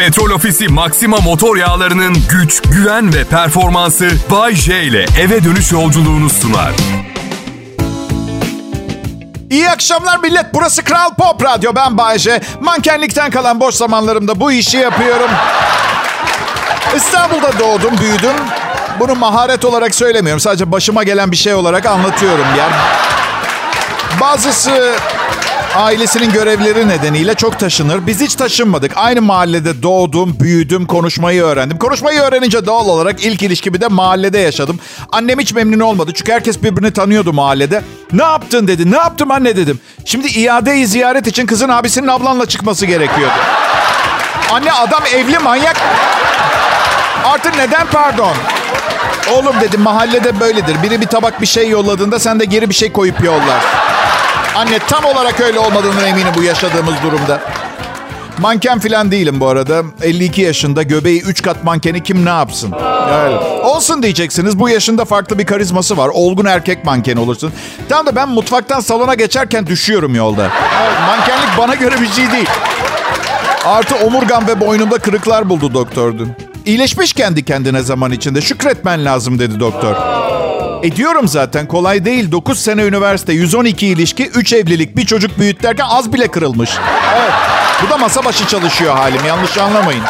Petrol Ofisi Maxima motor yağlarının güç, güven ve performansı Bay J ile eve dönüş yolculuğunu sunar. İyi akşamlar millet. Burası Kral Pop Radyo. Ben Bayece. Mankenlikten kalan boş zamanlarımda bu işi yapıyorum. İstanbul'da doğdum, büyüdüm. Bunu maharet olarak söylemiyorum. Sadece başıma gelen bir şey olarak anlatıyorum. Yani bazısı ailesinin görevleri nedeniyle çok taşınır. Biz hiç taşınmadık. Aynı mahallede doğdum, büyüdüm, konuşmayı öğrendim. Konuşmayı öğrenince doğal olarak ilk ilişkimi de mahallede yaşadım. Annem hiç memnun olmadı çünkü herkes birbirini tanıyordu mahallede. Ne yaptın dedi. Ne yaptım anne dedim. Şimdi iadeyi ziyaret için kızın abisinin ablanla çıkması gerekiyordu. Anne adam evli manyak. Artık neden pardon? Oğlum dedim mahallede böyledir. Biri bir tabak bir şey yolladığında sen de geri bir şey koyup yollar. Anne tam olarak öyle olmadığını eminim bu yaşadığımız durumda. Manken falan değilim bu arada. 52 yaşında göbeği 3 kat mankeni kim ne yapsın? Yani, olsun diyeceksiniz. Bu yaşında farklı bir karizması var. Olgun erkek manken olursun. Tam da ben mutfaktan salona geçerken düşüyorum yolda. Evet, mankenlik bana göre bir şey değil. Artı omurgam ve boynumda kırıklar buldu doktor dün. İyileşmiş kendi kendine zaman içinde. Şükretmen lazım dedi doktor. Ediyorum zaten kolay değil. 9 sene üniversite, 112 ilişki, 3 evlilik, bir çocuk büyüt derken az bile kırılmış. Evet. Bu da masa başı çalışıyor halim. Yanlış anlamayın.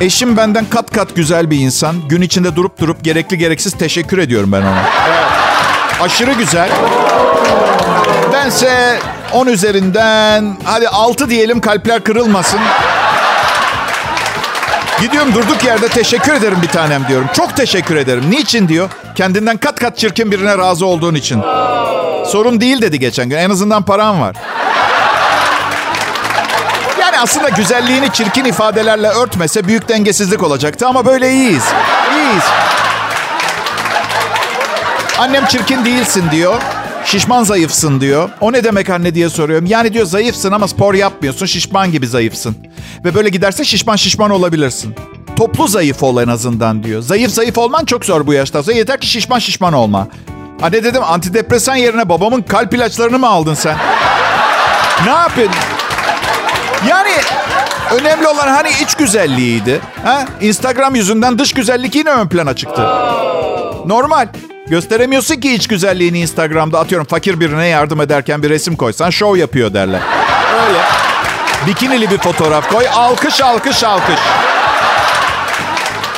Eşim benden kat kat güzel bir insan. Gün içinde durup durup gerekli gereksiz teşekkür ediyorum ben ona. Evet. Aşırı güzel. Bense 10 üzerinden hadi 6 diyelim kalpler kırılmasın. Gidiyorum durduk yerde teşekkür ederim bir tanem diyorum. Çok teşekkür ederim. Niçin diyor. Kendinden kat kat çirkin birine razı olduğun için. Sorun değil dedi geçen gün. En azından param var. Yani aslında güzelliğini çirkin ifadelerle örtmese büyük dengesizlik olacaktı ama böyle iyiyiz. İyiyiz. Annem çirkin değilsin diyor. Şişman zayıfsın diyor. O ne demek anne diye soruyorum. Yani diyor zayıfsın ama spor yapmıyorsun. Şişman gibi zayıfsın. Ve böyle giderse şişman şişman olabilirsin. Toplu zayıf ol en azından diyor. Zayıf zayıf olman çok zor bu yaşta. Yeter ki şişman şişman olma. Anne dedim antidepresan yerine babamın kalp ilaçlarını mı aldın sen? ne yapıyorsun? Yani önemli olan hani iç güzelliğiydi. Ha? Instagram yüzünden dış güzellik yine ön plana çıktı. Normal. Gösteremiyorsun ki iç güzelliğini Instagram'da. Atıyorum fakir birine yardım ederken bir resim koysan şov yapıyor derler. Öyle. Bikinili bir fotoğraf koy. Alkış alkış alkış.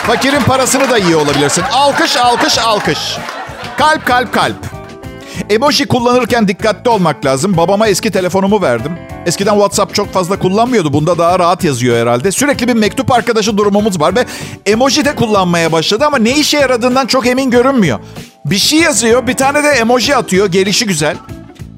Fakirin parasını da iyi olabilirsin. Alkış alkış alkış. Kalp kalp kalp. Emoji kullanırken dikkatli olmak lazım. Babama eski telefonumu verdim. Eskiden WhatsApp çok fazla kullanmıyordu. Bunda daha rahat yazıyor herhalde. Sürekli bir mektup arkadaşı durumumuz var ve emoji de kullanmaya başladı ama ne işe yaradığından çok emin görünmüyor. Bir şey yazıyor, bir tane de emoji atıyor. Gelişi güzel.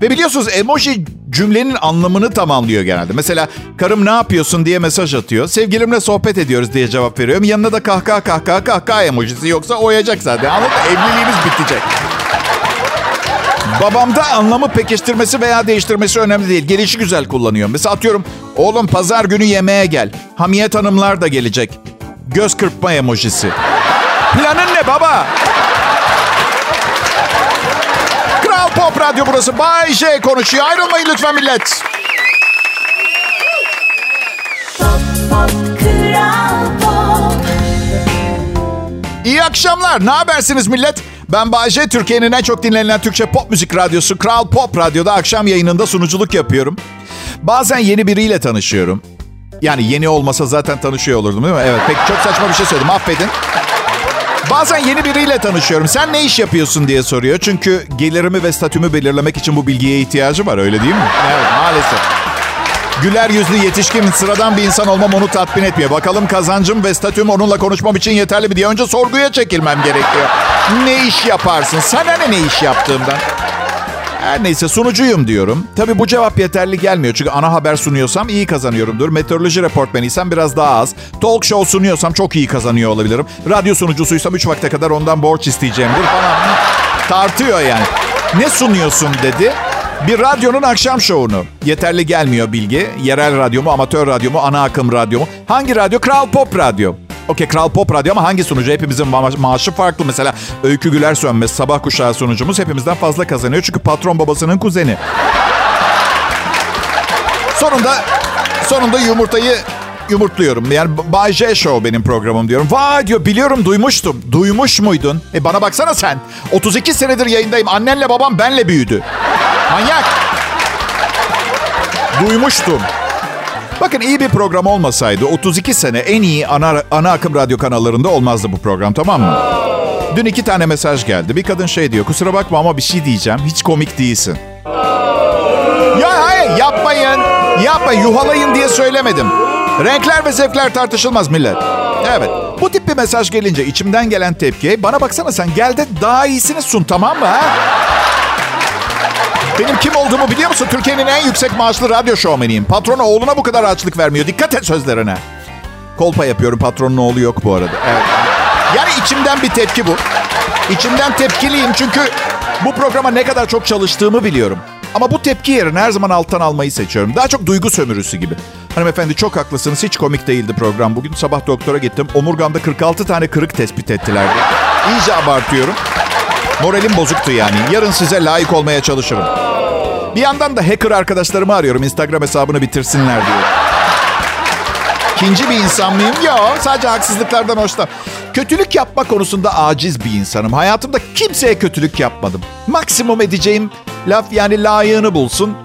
Ve biliyorsunuz emoji cümlenin anlamını tamamlıyor genelde. Mesela karım ne yapıyorsun diye mesaj atıyor. Sevgilimle sohbet ediyoruz diye cevap veriyorum. Yanına da kahkaha kahkaha kahkaha emojisi yoksa oyacak zaten. Anladın? Evliliğimiz bitecek. Babamda anlamı pekiştirmesi veya değiştirmesi önemli değil. Gelişi güzel kullanıyor. Mesela atıyorum oğlum pazar günü yemeğe gel. Hamiyet hanımlar da gelecek. Göz kırpma emojisi. Planın ne baba? Pop Radyo burası. Bay J konuşuyor. Ayrılmayın lütfen millet. İyi akşamlar. Ne habersiniz millet? Ben Bayece, Türkiye'nin en çok dinlenen Türkçe pop müzik radyosu Kral Pop Radyo'da akşam yayınında sunuculuk yapıyorum. Bazen yeni biriyle tanışıyorum. Yani yeni olmasa zaten tanışıyor olurdum değil mi? Evet, pek çok saçma bir şey söyledim, affedin. Bazen yeni biriyle tanışıyorum. Sen ne iş yapıyorsun diye soruyor. Çünkü gelirimi ve statümü belirlemek için bu bilgiye ihtiyacı var, öyle değil mi? Evet, maalesef. Güler yüzlü yetişkin sıradan bir insan olmam onu tatmin etmiyor. Bakalım kazancım ve statüm onunla konuşmam için yeterli mi diye önce sorguya çekilmem gerekiyor. Ne iş yaparsın? Sana ne ne iş yaptığımdan? Her neyse sunucuyum diyorum. Tabii bu cevap yeterli gelmiyor. Çünkü ana haber sunuyorsam iyi kazanıyorumdur. Meteoroloji reportmeniysem biraz daha az. Talk show sunuyorsam çok iyi kazanıyor olabilirim. Radyo sunucusuysam 3 vakte kadar ondan borç isteyeceğimdir falan. Tartıyor yani. Ne sunuyorsun dedi. Bir radyonun akşam şovunu. Yeterli gelmiyor bilgi. Yerel radyo mu, amatör radyo mu, ana akım radyo mu? Hangi radyo? Kral Pop Radyo. Okey Kral Pop Radyo ama hangi sunucu? Hepimizin ma- maaşı farklı. Mesela Öykü Güler Sönmez, Sabah Kuşağı sunucumuz hepimizden fazla kazanıyor. Çünkü patron babasının kuzeni. Sonunda sonunda yumurtayı yumurtluyorum. Yani Bay J Show benim programım diyorum. Vay diyor biliyorum duymuştum. Duymuş muydun? E bana baksana sen. 32 senedir yayındayım. Annenle babam benle büyüdü. Manyak. Duymuştum. Bakın iyi bir program olmasaydı 32 sene en iyi ana, ana akım radyo kanallarında olmazdı bu program tamam mı? Dün iki tane mesaj geldi. Bir kadın şey diyor kusura bakma ama bir şey diyeceğim. Hiç komik değilsin. Ya hayır yapmayın. Yapma yuhalayın diye söylemedim. Renkler ve zevkler tartışılmaz millet. Evet. Bu tip bir mesaj gelince içimden gelen tepki bana baksana sen gel de daha iyisini sun tamam mı ha? Benim kim olduğumu biliyor musun? Türkiye'nin en yüksek maaşlı radyo şovmeniyim. Patronu oğluna bu kadar açlık vermiyor. Dikkat et sözlerine. Kolpa yapıyorum. Patronun oğlu yok bu arada. Evet. Yani içimden bir tepki bu. İçimden tepkiliyim çünkü bu programa ne kadar çok çalıştığımı biliyorum. Ama bu tepki yerine her zaman alttan almayı seçiyorum. Daha çok duygu sömürüsü gibi. Hanımefendi çok haklısınız. Hiç komik değildi program. Bugün sabah doktora gittim. Omurgamda 46 tane kırık tespit ettilerdi. İyice abartıyorum. Moralim bozuktu yani. Yarın size layık olmaya çalışırım. Bir yandan da hacker arkadaşlarımı arıyorum. Instagram hesabını bitirsinler diye. İkinci bir insan mıyım? Yok. Sadece haksızlıklardan hoşlan. Kötülük yapma konusunda aciz bir insanım. Hayatımda kimseye kötülük yapmadım. Maksimum edeceğim laf yani layığını bulsun.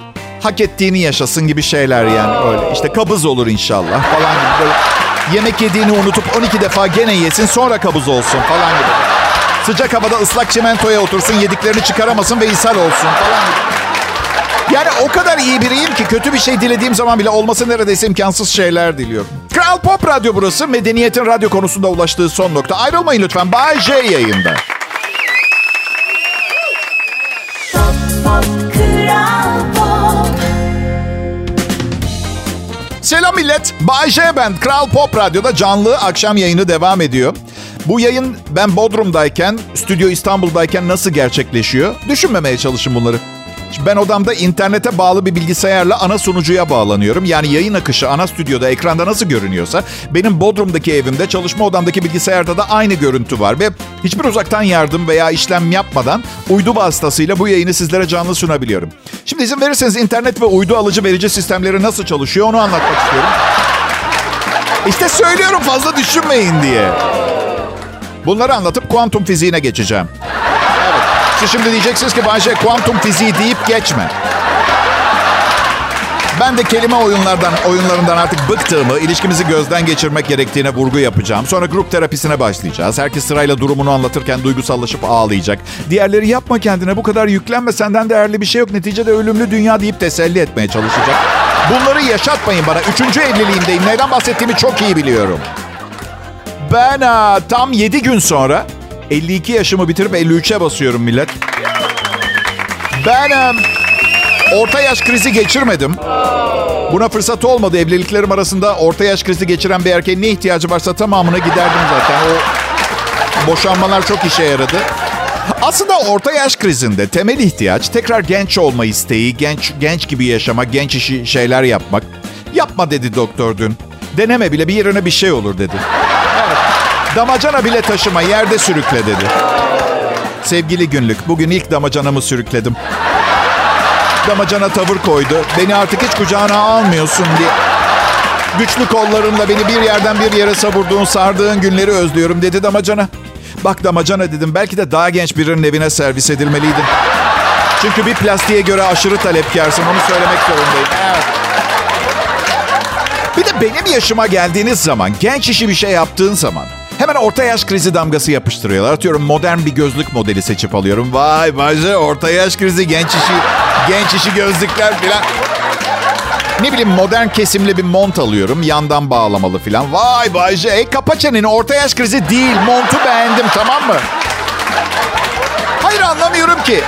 Hak ettiğini yaşasın gibi şeyler yani öyle. İşte kabız olur inşallah falan gibi böyle. Yemek yediğini unutup 12 defa gene yesin sonra kabız olsun falan gibi. Sıcak havada ıslak çimentoya otursun yediklerini çıkaramasın ve ishal olsun falan. Yani o kadar iyi biriyim ki kötü bir şey dilediğim zaman bile olması neredeyse imkansız şeyler diliyorum. Kral Pop Radyo burası. Medeniyetin radyo konusunda ulaştığı son nokta. Ayrılmayın lütfen. Bay J yayında. Pop, pop, Kral Pop. Selam millet. Bay J ben. Kral Pop Radyo'da canlı akşam yayını devam ediyor. Bu yayın ben Bodrum'dayken, stüdyo İstanbul'dayken nasıl gerçekleşiyor? Düşünmemeye çalışın bunları. Ben odamda internete bağlı bir bilgisayarla ana sunucuya bağlanıyorum. Yani yayın akışı ana stüdyoda ekranda nasıl görünüyorsa benim Bodrum'daki evimde çalışma odamdaki bilgisayarda da aynı görüntü var. Ve hiçbir uzaktan yardım veya işlem yapmadan uydu vasıtasıyla bu yayını sizlere canlı sunabiliyorum. Şimdi izin verirseniz internet ve uydu alıcı verici sistemleri nasıl çalışıyor onu anlatmak istiyorum. İşte söylüyorum fazla düşünmeyin diye. Bunları anlatıp kuantum fiziğine geçeceğim. Siz şimdi diyeceksiniz ki Bayce kuantum fiziği deyip geçme. Ben de kelime oyunlardan oyunlarından artık bıktığımı, ilişkimizi gözden geçirmek gerektiğine vurgu yapacağım. Sonra grup terapisine başlayacağız. Herkes sırayla durumunu anlatırken duygusallaşıp ağlayacak. Diğerleri yapma kendine bu kadar yüklenme senden değerli bir şey yok. Neticede ölümlü dünya deyip teselli etmeye çalışacak. Bunları yaşatmayın bana. Üçüncü evliliğimdeyim. Neden bahsettiğimi çok iyi biliyorum. Ben aa, tam 7 gün sonra 52 yaşımı bitirip 53'e basıyorum millet. Ben em, orta yaş krizi geçirmedim. Buna fırsat olmadı. Evliliklerim arasında orta yaş krizi geçiren bir erkeğin ne ihtiyacı varsa tamamına giderdim zaten. O boşanmalar çok işe yaradı. Aslında orta yaş krizinde temel ihtiyaç tekrar genç olma isteği, genç genç gibi yaşamak, genç işi şeyler yapmak. Yapma dedi doktor dün. Deneme bile bir yerine bir şey olur dedi. Damacana bile taşıma, yerde sürükle dedi. Sevgili günlük, bugün ilk damacanamı sürükledim. Damacana tavır koydu. Beni artık hiç kucağına almıyorsun diye. Güçlü kollarınla beni bir yerden bir yere savurduğun, sardığın günleri özlüyorum dedi damacana. Bak damacana dedim, belki de daha genç birinin evine servis edilmeliydin. Çünkü bir plastiğe göre aşırı talepkarsın, onu söylemek zorundayım. Evet. Bir de benim yaşıma geldiğiniz zaman, genç işi bir şey yaptığın zaman hemen orta yaş krizi damgası yapıştırıyorlar. Atıyorum modern bir gözlük modeli seçip alıyorum. Vay vay orta yaş krizi, genç işi, genç işi gözlükler filan. Ne bileyim modern kesimli bir mont alıyorum. Yandan bağlamalı filan. Vay Bayce. E, kapa. Orta yaş krizi değil. Montu beğendim tamam mı? Hayır anlamıyorum ki.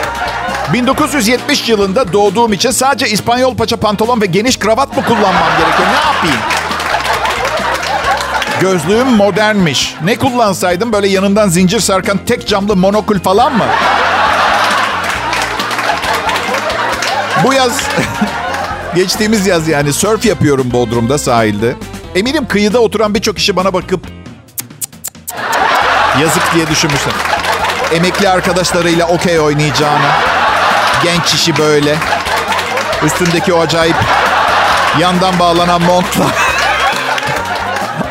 1970 yılında doğduğum için sadece İspanyol paça pantolon ve geniş kravat mı kullanmam gerekiyor? Ne yapayım? Gözlüğüm modernmiş. Ne kullansaydım böyle yanından zincir sarkan tek camlı monokul falan mı? Bu yaz, geçtiğimiz yaz yani surf yapıyorum Bodrum'da sahilde. Eminim kıyıda oturan birçok kişi bana bakıp yazık diye düşünmüşler. Emekli arkadaşlarıyla okey oynayacağını. Genç işi böyle. Üstündeki o acayip yandan bağlanan montla.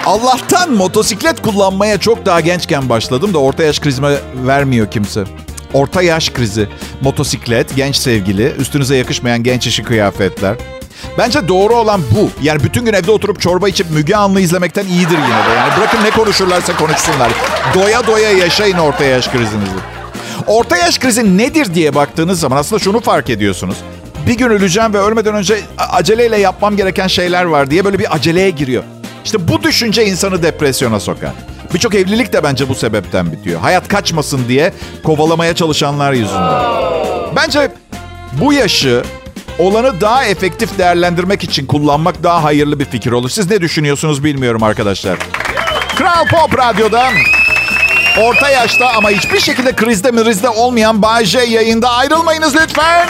Allah'tan motosiklet kullanmaya çok daha gençken başladım da orta yaş krizime vermiyor kimse. Orta yaş krizi, motosiklet, genç sevgili, üstünüze yakışmayan genç işi kıyafetler. Bence doğru olan bu. Yani bütün gün evde oturup çorba içip Müge Anlı izlemekten iyidir yine de. Yani bırakın ne konuşurlarsa konuşsunlar. Doya doya yaşayın orta yaş krizinizi. Orta yaş krizi nedir diye baktığınız zaman aslında şunu fark ediyorsunuz. Bir gün öleceğim ve ölmeden önce aceleyle yapmam gereken şeyler var diye böyle bir aceleye giriyor. İşte bu düşünce insanı depresyona sokar. Birçok evlilik de bence bu sebepten bitiyor. Hayat kaçmasın diye kovalamaya çalışanlar yüzünden. Bence bu yaşı olanı daha efektif değerlendirmek için kullanmak daha hayırlı bir fikir olur. Siz ne düşünüyorsunuz bilmiyorum arkadaşlar. Kral Pop Radyo'da orta yaşta ama hiçbir şekilde krizde mrizde olmayan Bay J yayında ayrılmayınız lütfen.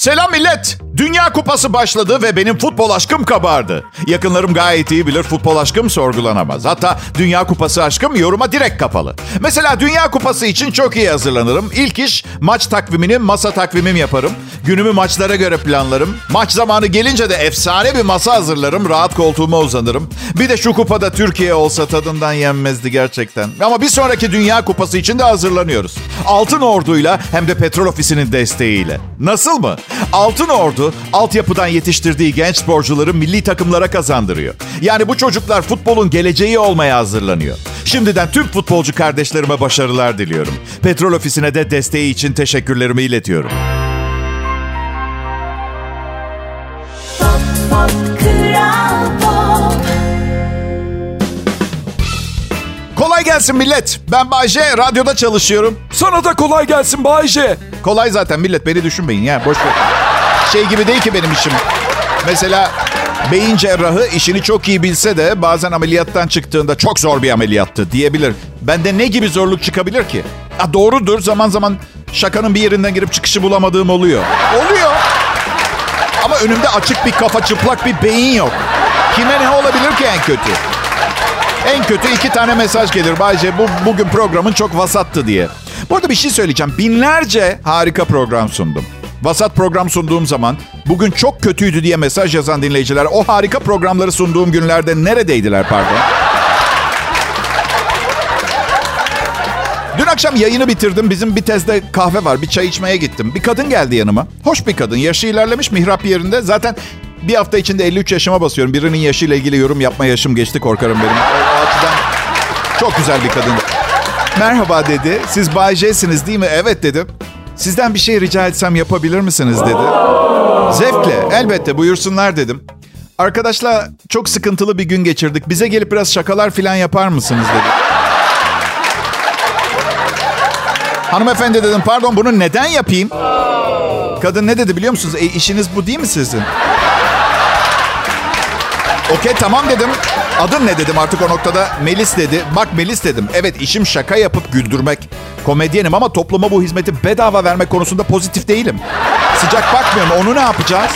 Selam millet. Dünya Kupası başladı ve benim futbol aşkım kabardı. Yakınlarım gayet iyi bilir futbol aşkım sorgulanamaz. Hatta Dünya Kupası aşkım yoruma direkt kapalı. Mesela Dünya Kupası için çok iyi hazırlanırım. İlk iş maç takvimini masa takvimim yaparım. Günümü maçlara göre planlarım. Maç zamanı gelince de efsane bir masa hazırlarım. Rahat koltuğuma uzanırım. Bir de şu kupada Türkiye olsa tadından yenmezdi gerçekten. Ama bir sonraki Dünya Kupası için de hazırlanıyoruz. Altın Ordu'yla hem de Petrol Ofisi'nin desteğiyle. Nasıl mı? Altın Ordu altyapıdan yetiştirdiği genç sporcuları milli takımlara kazandırıyor. Yani bu çocuklar futbolun geleceği olmaya hazırlanıyor. Şimdiden tüm futbolcu kardeşlerime başarılar diliyorum. Petrol Ofisi'ne de desteği için teşekkürlerimi iletiyorum. pop pop kral pop Kolay gelsin millet. Ben Bayce, radyoda çalışıyorum. Sana da kolay gelsin Bayce. Kolay zaten millet beni düşünmeyin ya boş ver. Şey gibi değil ki benim işim. Mesela beyin cerrahı işini çok iyi bilse de bazen ameliyattan çıktığında çok zor bir ameliyattı diyebilir. Bende ne gibi zorluk çıkabilir ki? Ha, doğrudur zaman zaman şakanın bir yerinden girip çıkışı bulamadığım oluyor. Oluyor. Ama önümde açık bir kafa çıplak bir beyin yok. Kime ne olabilir ki en kötü? En kötü iki tane mesaj gelir. Bayce bu bugün programın çok vasattı diye. Bu arada bir şey söyleyeceğim. Binlerce harika program sundum. Vasat program sunduğum zaman bugün çok kötüydü diye mesaj yazan dinleyiciler o harika programları sunduğum günlerde neredeydiler pardon? Dün akşam yayını bitirdim. Bizim bir tezde kahve var. Bir çay içmeye gittim. Bir kadın geldi yanıma. Hoş bir kadın. Yaşı ilerlemiş mihrap yerinde. Zaten bir hafta içinde 53 yaşıma basıyorum. Birinin yaşıyla ilgili yorum yapma yaşım geçti korkarım benim. O açıdan çok güzel bir kadın. Merhaba dedi. Siz Bay J'siniz değil mi? Evet dedim. Sizden bir şey rica etsem yapabilir misiniz dedi. Zevkle. Elbette buyursunlar dedim. Arkadaşlar çok sıkıntılı bir gün geçirdik. Bize gelip biraz şakalar falan yapar mısınız dedi. Hanımefendi dedim pardon bunu neden yapayım? Kadın ne dedi biliyor musunuz? E, işiniz bu değil mi sizin? Okey tamam dedim. Adın ne dedim artık o noktada. Melis dedi. Bak Melis dedim. Evet işim şaka yapıp güldürmek. Komedyenim ama topluma bu hizmeti bedava vermek konusunda pozitif değilim. Sıcak bakmıyorum. Onu ne yapacağız?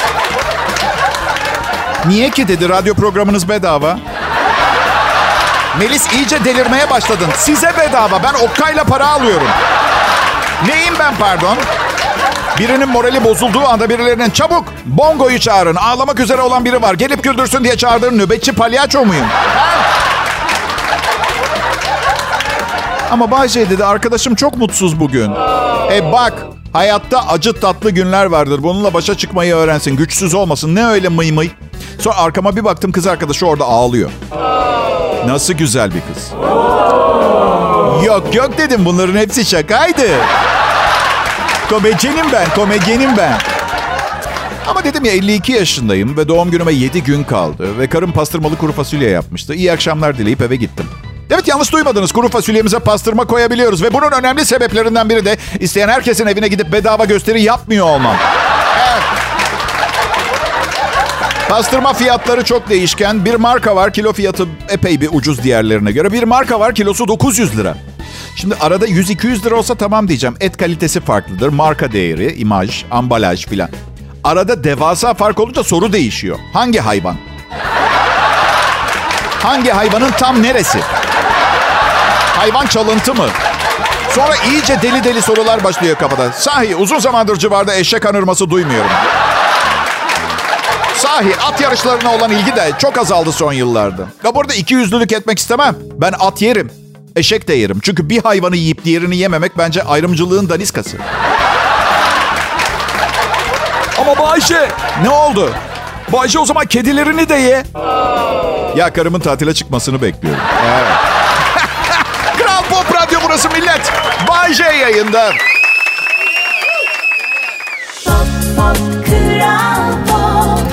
Niye ki dedi radyo programınız bedava. Melis iyice delirmeye başladın. Size bedava. Ben Okkay'la para alıyorum. Neyim ben pardon? Birinin morali bozulduğu anda birilerinin çabuk bongoyu çağırın. Ağlamak üzere olan biri var. Gelip güldürsün diye çağırdığın nöbetçi palyaço muyum? Ama Bayce dedi arkadaşım çok mutsuz bugün. E bak hayatta acı tatlı günler vardır. Bununla başa çıkmayı öğrensin. Güçsüz olmasın. Ne öyle mıy mıy. Sonra arkama bir baktım kız arkadaşı orada ağlıyor. Nasıl güzel bir kız. Yok yok dedim bunların hepsi şakaydı. Komedyenim ben, komedyenim ben. Ama dedim ya 52 yaşındayım ve doğum günüme 7 gün kaldı. Ve karım pastırmalı kuru fasulye yapmıştı. İyi akşamlar dileyip eve gittim. Evet yanlış duymadınız. Kuru fasulyemize pastırma koyabiliyoruz. Ve bunun önemli sebeplerinden biri de isteyen herkesin evine gidip bedava gösteri yapmıyor olmam. Pastırma fiyatları çok değişken. Bir marka var kilo fiyatı epey bir ucuz diğerlerine göre. Bir marka var kilosu 900 lira. Şimdi arada 100-200 lira olsa tamam diyeceğim. Et kalitesi farklıdır. Marka değeri, imaj, ambalaj filan. Arada devasa fark olunca soru değişiyor. Hangi hayvan? Hangi hayvanın tam neresi? Hayvan çalıntı mı? Sonra iyice deli deli sorular başlıyor kafada. Sahi uzun zamandır civarda eşek anırması duymuyorum. Sahi at yarışlarına olan ilgi de çok azaldı son yıllarda. Ya burada iki yüzlülük etmek istemem. Ben at yerim. Eşek de yerim. Çünkü bir hayvanı yiyip diğerini yememek bence ayrımcılığın daniskası. Ama Bayşe, Ne oldu? Bayşe o zaman kedilerini de ye. Ya karımın tatile çıkmasını bekliyorum. Evet. Kral Pop Radyo burası millet. Bay J yayında. Pop pop kral pop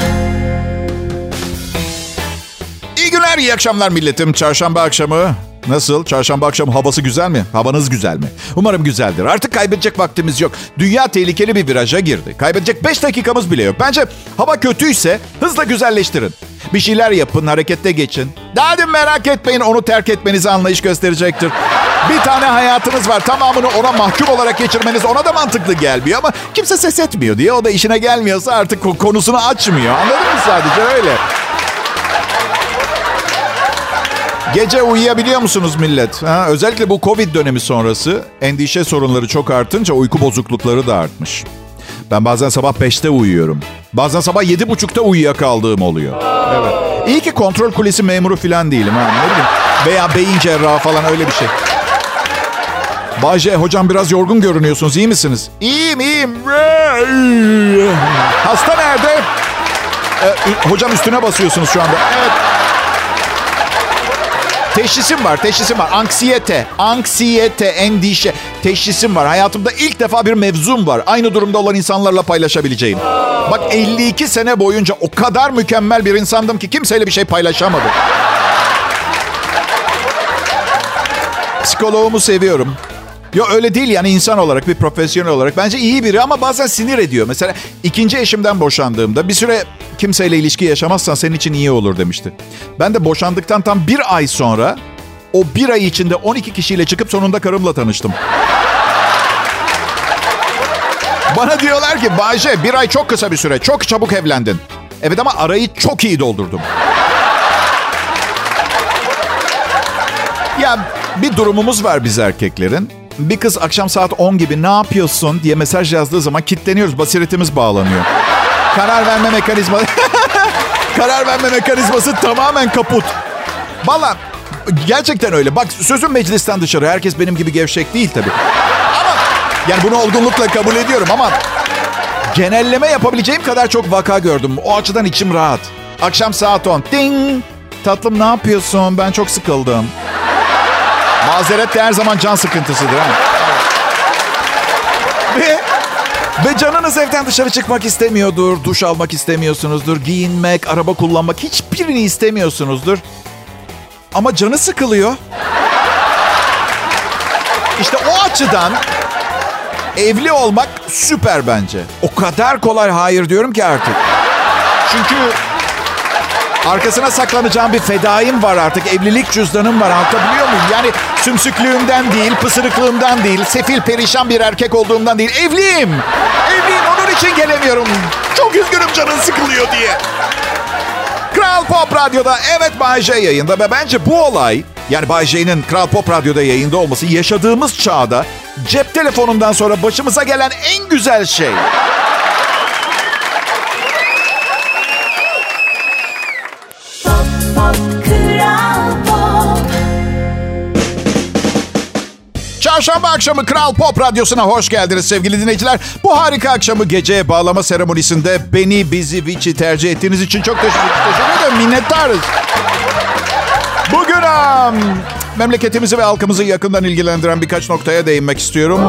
İyi günler, iyi akşamlar milletim. Çarşamba akşamı Nasıl? Çarşamba akşamı havası güzel mi? Havanız güzel mi? Umarım güzeldir. Artık kaybedecek vaktimiz yok. Dünya tehlikeli bir viraja girdi. Kaybedecek 5 dakikamız bile yok. Bence hava kötüyse hızla güzelleştirin. Bir şeyler yapın, harekette geçin. Daha da merak etmeyin onu terk etmenize anlayış gösterecektir. Bir tane hayatınız var. Tamamını ona mahkum olarak geçirmeniz ona da mantıklı gelmiyor ama kimse ses etmiyor diye. O da işine gelmiyorsa artık konusunu açmıyor. Anladın mı sadece öyle? Gece uyuyabiliyor musunuz millet? Ha, özellikle bu Covid dönemi sonrası endişe sorunları çok artınca uyku bozuklukları da artmış. Ben bazen sabah 5'te uyuyorum. Bazen sabah 7.30'da uyuyakaldığım oluyor. Evet. İyi ki kontrol kulesi memuru falan değilim. Ha, ne bileyim. Veya beyin cerrahı falan öyle bir şey. Bayce hocam biraz yorgun görünüyorsunuz. İyi misiniz? İyiyim iyiyim. Hasta nerede? Ee, hocam üstüne basıyorsunuz şu anda. Evet. Teşhisim var, teşhisim var. Anksiyete, anksiyete, endişe. Teşhisim var. Hayatımda ilk defa bir mevzum var. Aynı durumda olan insanlarla paylaşabileceğim. Bak 52 sene boyunca o kadar mükemmel bir insandım ki kimseyle bir şey paylaşamadım. Psikoloğumu seviyorum. Yo öyle değil yani insan olarak bir profesyonel olarak. Bence iyi biri ama bazen sinir ediyor. Mesela ikinci eşimden boşandığımda bir süre kimseyle ilişki yaşamazsan senin için iyi olur demişti. Ben de boşandıktan tam bir ay sonra o bir ay içinde 12 kişiyle çıkıp sonunda karımla tanıştım. Bana diyorlar ki Bayce bir ay çok kısa bir süre. Çok çabuk evlendin. Evet ama arayı çok iyi doldurdum. Ya bir durumumuz var biz erkeklerin. Bir kız akşam saat 10 gibi ne yapıyorsun diye mesaj yazdığı zaman kitleniyoruz. Basiretimiz bağlanıyor. Karar verme mekanizma... Karar verme mekanizması tamamen kaput. Valla gerçekten öyle. Bak sözüm meclisten dışarı. Herkes benim gibi gevşek değil tabii. Ama yani bunu olgunlukla kabul ediyorum ama genelleme yapabileceğim kadar çok vaka gördüm. O açıdan içim rahat. Akşam saat 10. Ding! Tatlım ne yapıyorsun? Ben çok sıkıldım. Mazeret de her zaman can sıkıntısıdır. Ha? Ve, ve canınız evden dışarı çıkmak istemiyordur. Duş almak istemiyorsunuzdur. Giyinmek, araba kullanmak hiçbirini istemiyorsunuzdur. Ama canı sıkılıyor. İşte o açıdan evli olmak süper bence. O kadar kolay hayır diyorum ki artık. Çünkü Arkasına saklanacağım bir fedaim var artık. Evlilik cüzdanım var. Anlatabiliyor muyum? Yani sümsüklüğümden değil, pısırıklığımdan değil, sefil perişan bir erkek olduğumdan değil. Evliyim. Evliyim. Onun için gelemiyorum. Çok üzgünüm canın sıkılıyor diye. Kral Pop Radyo'da evet Bay J yayında ve bence bu olay yani Bay J'nin Kral Pop Radyo'da yayında olması yaşadığımız çağda cep telefonundan sonra başımıza gelen en güzel şey. Çarşamba akşamı Kral Pop Radyosu'na hoş geldiniz sevgili dinleyiciler. Bu harika akşamı geceye bağlama seremonisinde beni, bizi, Vici tercih ettiğiniz için çok teşekkür, ederim. Minnettarız. Bugün am, memleketimizi ve halkımızı yakından ilgilendiren birkaç noktaya değinmek istiyorum.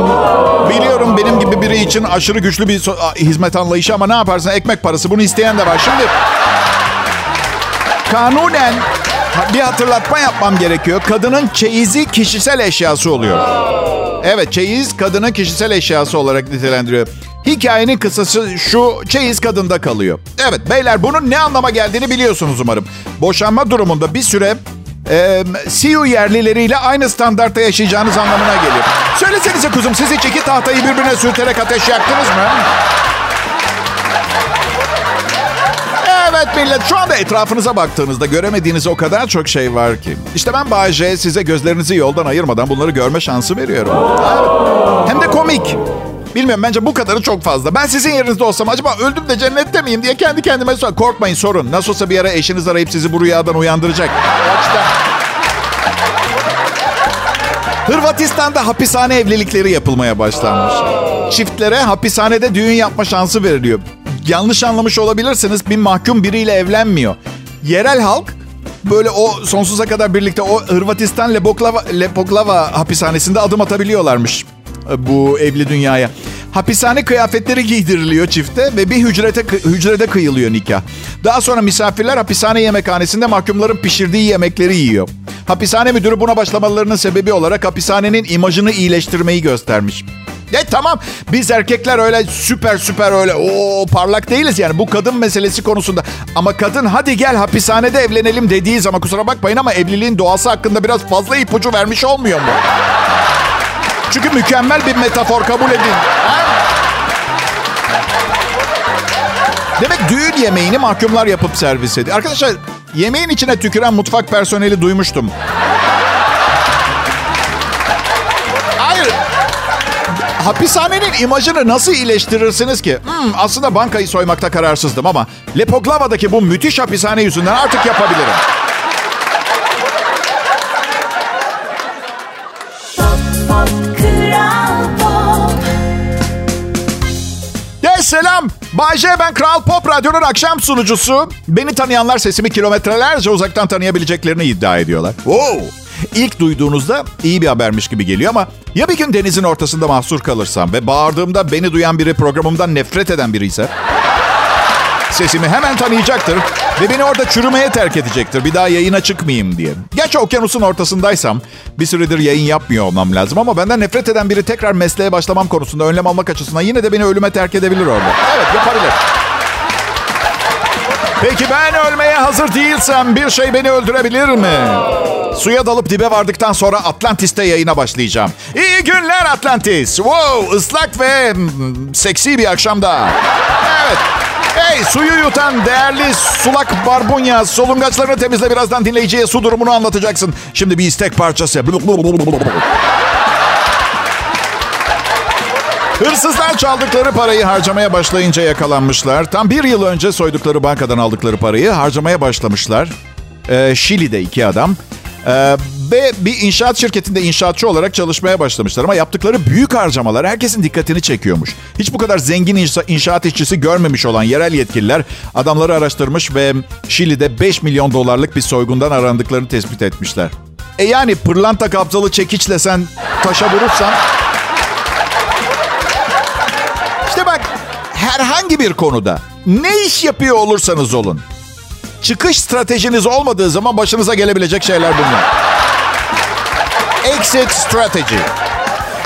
Biliyorum benim gibi biri için aşırı güçlü bir so- hizmet anlayışı ama ne yaparsın ekmek parası bunu isteyen de var. Şimdi kanunen bir hatırlatma yapmam gerekiyor. Kadının çeyizi kişisel eşyası oluyor. Evet çeyiz kadının kişisel eşyası olarak nitelendiriyor. Hikayenin kısası şu çeyiz kadında kalıyor. Evet beyler bunun ne anlama geldiğini biliyorsunuz umarım. Boşanma durumunda bir süre e, CU yerlileriyle aynı standartta yaşayacağınız anlamına geliyor. Söylesenize kuzum siz hiç iki tahtayı birbirine sürterek ateş yaktınız mı? Evet millet şu anda etrafınıza baktığınızda göremediğiniz o kadar çok şey var ki. İşte ben Bay J size gözlerinizi yoldan ayırmadan bunları görme şansı veriyorum. Hem de komik. Bilmiyorum bence bu kadarı çok fazla. Ben sizin yerinizde olsam acaba öldüm de cennette miyim diye kendi kendime sor. Korkmayın sorun. Nasıl olsa bir ara eşiniz arayıp sizi bu rüyadan uyandıracak. Hırvatistan'da hapishane evlilikleri yapılmaya başlanmış. Çiftlere hapishanede düğün yapma şansı veriliyor. Yanlış anlamış olabilirsiniz. Bir mahkum biriyle evlenmiyor. Yerel halk böyle o sonsuza kadar birlikte o Hırvatistan Lepoklava, Lepoklava hapishanesinde adım atabiliyorlarmış e, bu evli dünyaya. Hapishane kıyafetleri giydiriliyor çifte ve bir hücrete, hücrede kıyılıyor nikah. Daha sonra misafirler hapishane yemekhanesinde mahkumların pişirdiği yemekleri yiyor. Hapishane müdürü buna başlamalarının sebebi olarak hapishanenin imajını iyileştirmeyi göstermiş. E tamam biz erkekler öyle süper süper öyle o parlak değiliz yani bu kadın meselesi konusunda. Ama kadın hadi gel hapishanede evlenelim dediği zaman kusura bakmayın ama evliliğin doğası hakkında biraz fazla ipucu vermiş olmuyor mu? Çünkü mükemmel bir metafor kabul edin. Demek düğün yemeğini mahkumlar yapıp servis ediyor. Arkadaşlar yemeğin içine tüküren mutfak personeli duymuştum. Hapishanenin imajını nasıl iyileştirirsiniz ki? Hmm, aslında bankayı soymakta kararsızdım ama Lepoklava'daki bu müthiş hapishane yüzünden artık yapabilirim. Selam. Bay J, ben Kral Pop Radyo'nun akşam sunucusu. Beni tanıyanlar sesimi kilometrelerce uzaktan tanıyabileceklerini iddia ediyorlar. Wow. İlk duyduğunuzda iyi bir habermiş gibi geliyor ama ya bir gün denizin ortasında mahsur kalırsam ve bağırdığımda beni duyan biri programımdan nefret eden biri ise sesimi hemen tanıyacaktır ve beni orada çürümeye terk edecektir. Bir daha yayına çıkmayayım diye. Gerçi okyanusun ortasındaysam bir süredir yayın yapmıyor olmam lazım ama benden nefret eden biri tekrar mesleğe başlamam konusunda önlem almak açısından yine de beni ölüme terk edebilir orada. Evet yapabilir. Peki ben ölmeye hazır değilsem bir şey beni öldürebilir mi? Suya dalıp dibe vardıktan sonra Atlantis'te yayına başlayacağım. İyi günler Atlantis. Wow, ıslak ve mm, seksi bir akşamda. Evet. Hey suyu yutan değerli sulak barbunya solungaçlarını temizle birazdan dinleyiciye su durumunu anlatacaksın. Şimdi bir istek parçası. Hırsızlar çaldıkları parayı harcamaya başlayınca yakalanmışlar. Tam bir yıl önce soydukları bankadan aldıkları parayı harcamaya başlamışlar. Ee, Şili'de iki adam. Ee, ve bir inşaat şirketinde inşaatçı olarak çalışmaya başlamışlar. Ama yaptıkları büyük harcamalar herkesin dikkatini çekiyormuş. Hiç bu kadar zengin inşa- inşaat işçisi görmemiş olan yerel yetkililer adamları araştırmış ve Şili'de 5 milyon dolarlık bir soygundan arandıklarını tespit etmişler. E yani pırlanta kapsalı çekiçle sen taşa vurursan işte bak herhangi bir konuda ne iş yapıyor olursanız olun. Çıkış stratejiniz olmadığı zaman başınıza gelebilecek şeyler bunlar. Exit strategy.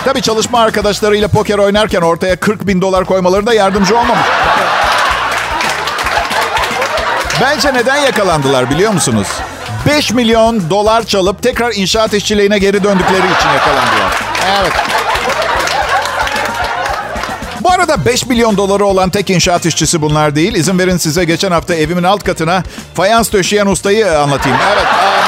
Tabii çalışma arkadaşlarıyla poker oynarken ortaya 40 bin dolar koymaları da yardımcı olmamış. Bence neden yakalandılar biliyor musunuz? 5 milyon dolar çalıp tekrar inşaat işçiliğine geri döndükleri için yakalandılar. Evet. Arada 5 milyon doları olan tek inşaat işçisi bunlar değil. İzin verin size geçen hafta evimin alt katına fayans döşeyen ustayı anlatayım. Evet. um,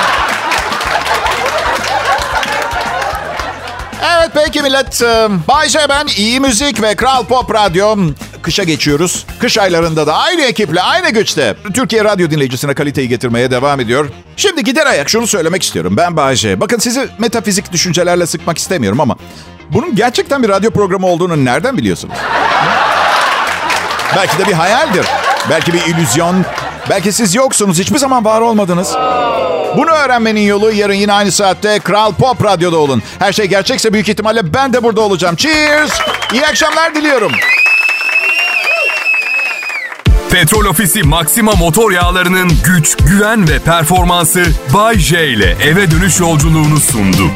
Evet peki millet. Um, Bay J ben iyi müzik ve Kral Pop Radyo. Kışa geçiyoruz. Kış aylarında da aynı ekiple, aynı güçte Türkiye radyo dinleyicisine kaliteyi getirmeye devam ediyor. Şimdi gider ayak şunu söylemek istiyorum. Ben Bay J. Bakın sizi metafizik düşüncelerle sıkmak istemiyorum ama... Bunun gerçekten bir radyo programı olduğunu nereden biliyorsunuz? Belki de bir hayaldir. Belki bir illüzyon. Belki siz yoksunuz. Hiçbir zaman var olmadınız. Bunu öğrenmenin yolu yarın yine aynı saatte Kral Pop Radyo'da olun. Her şey gerçekse büyük ihtimalle ben de burada olacağım. Cheers! İyi akşamlar diliyorum. Petrol Ofisi Maxima motor yağlarının güç, güven ve performansı Bay J ile eve dönüş yolculuğunu sundu.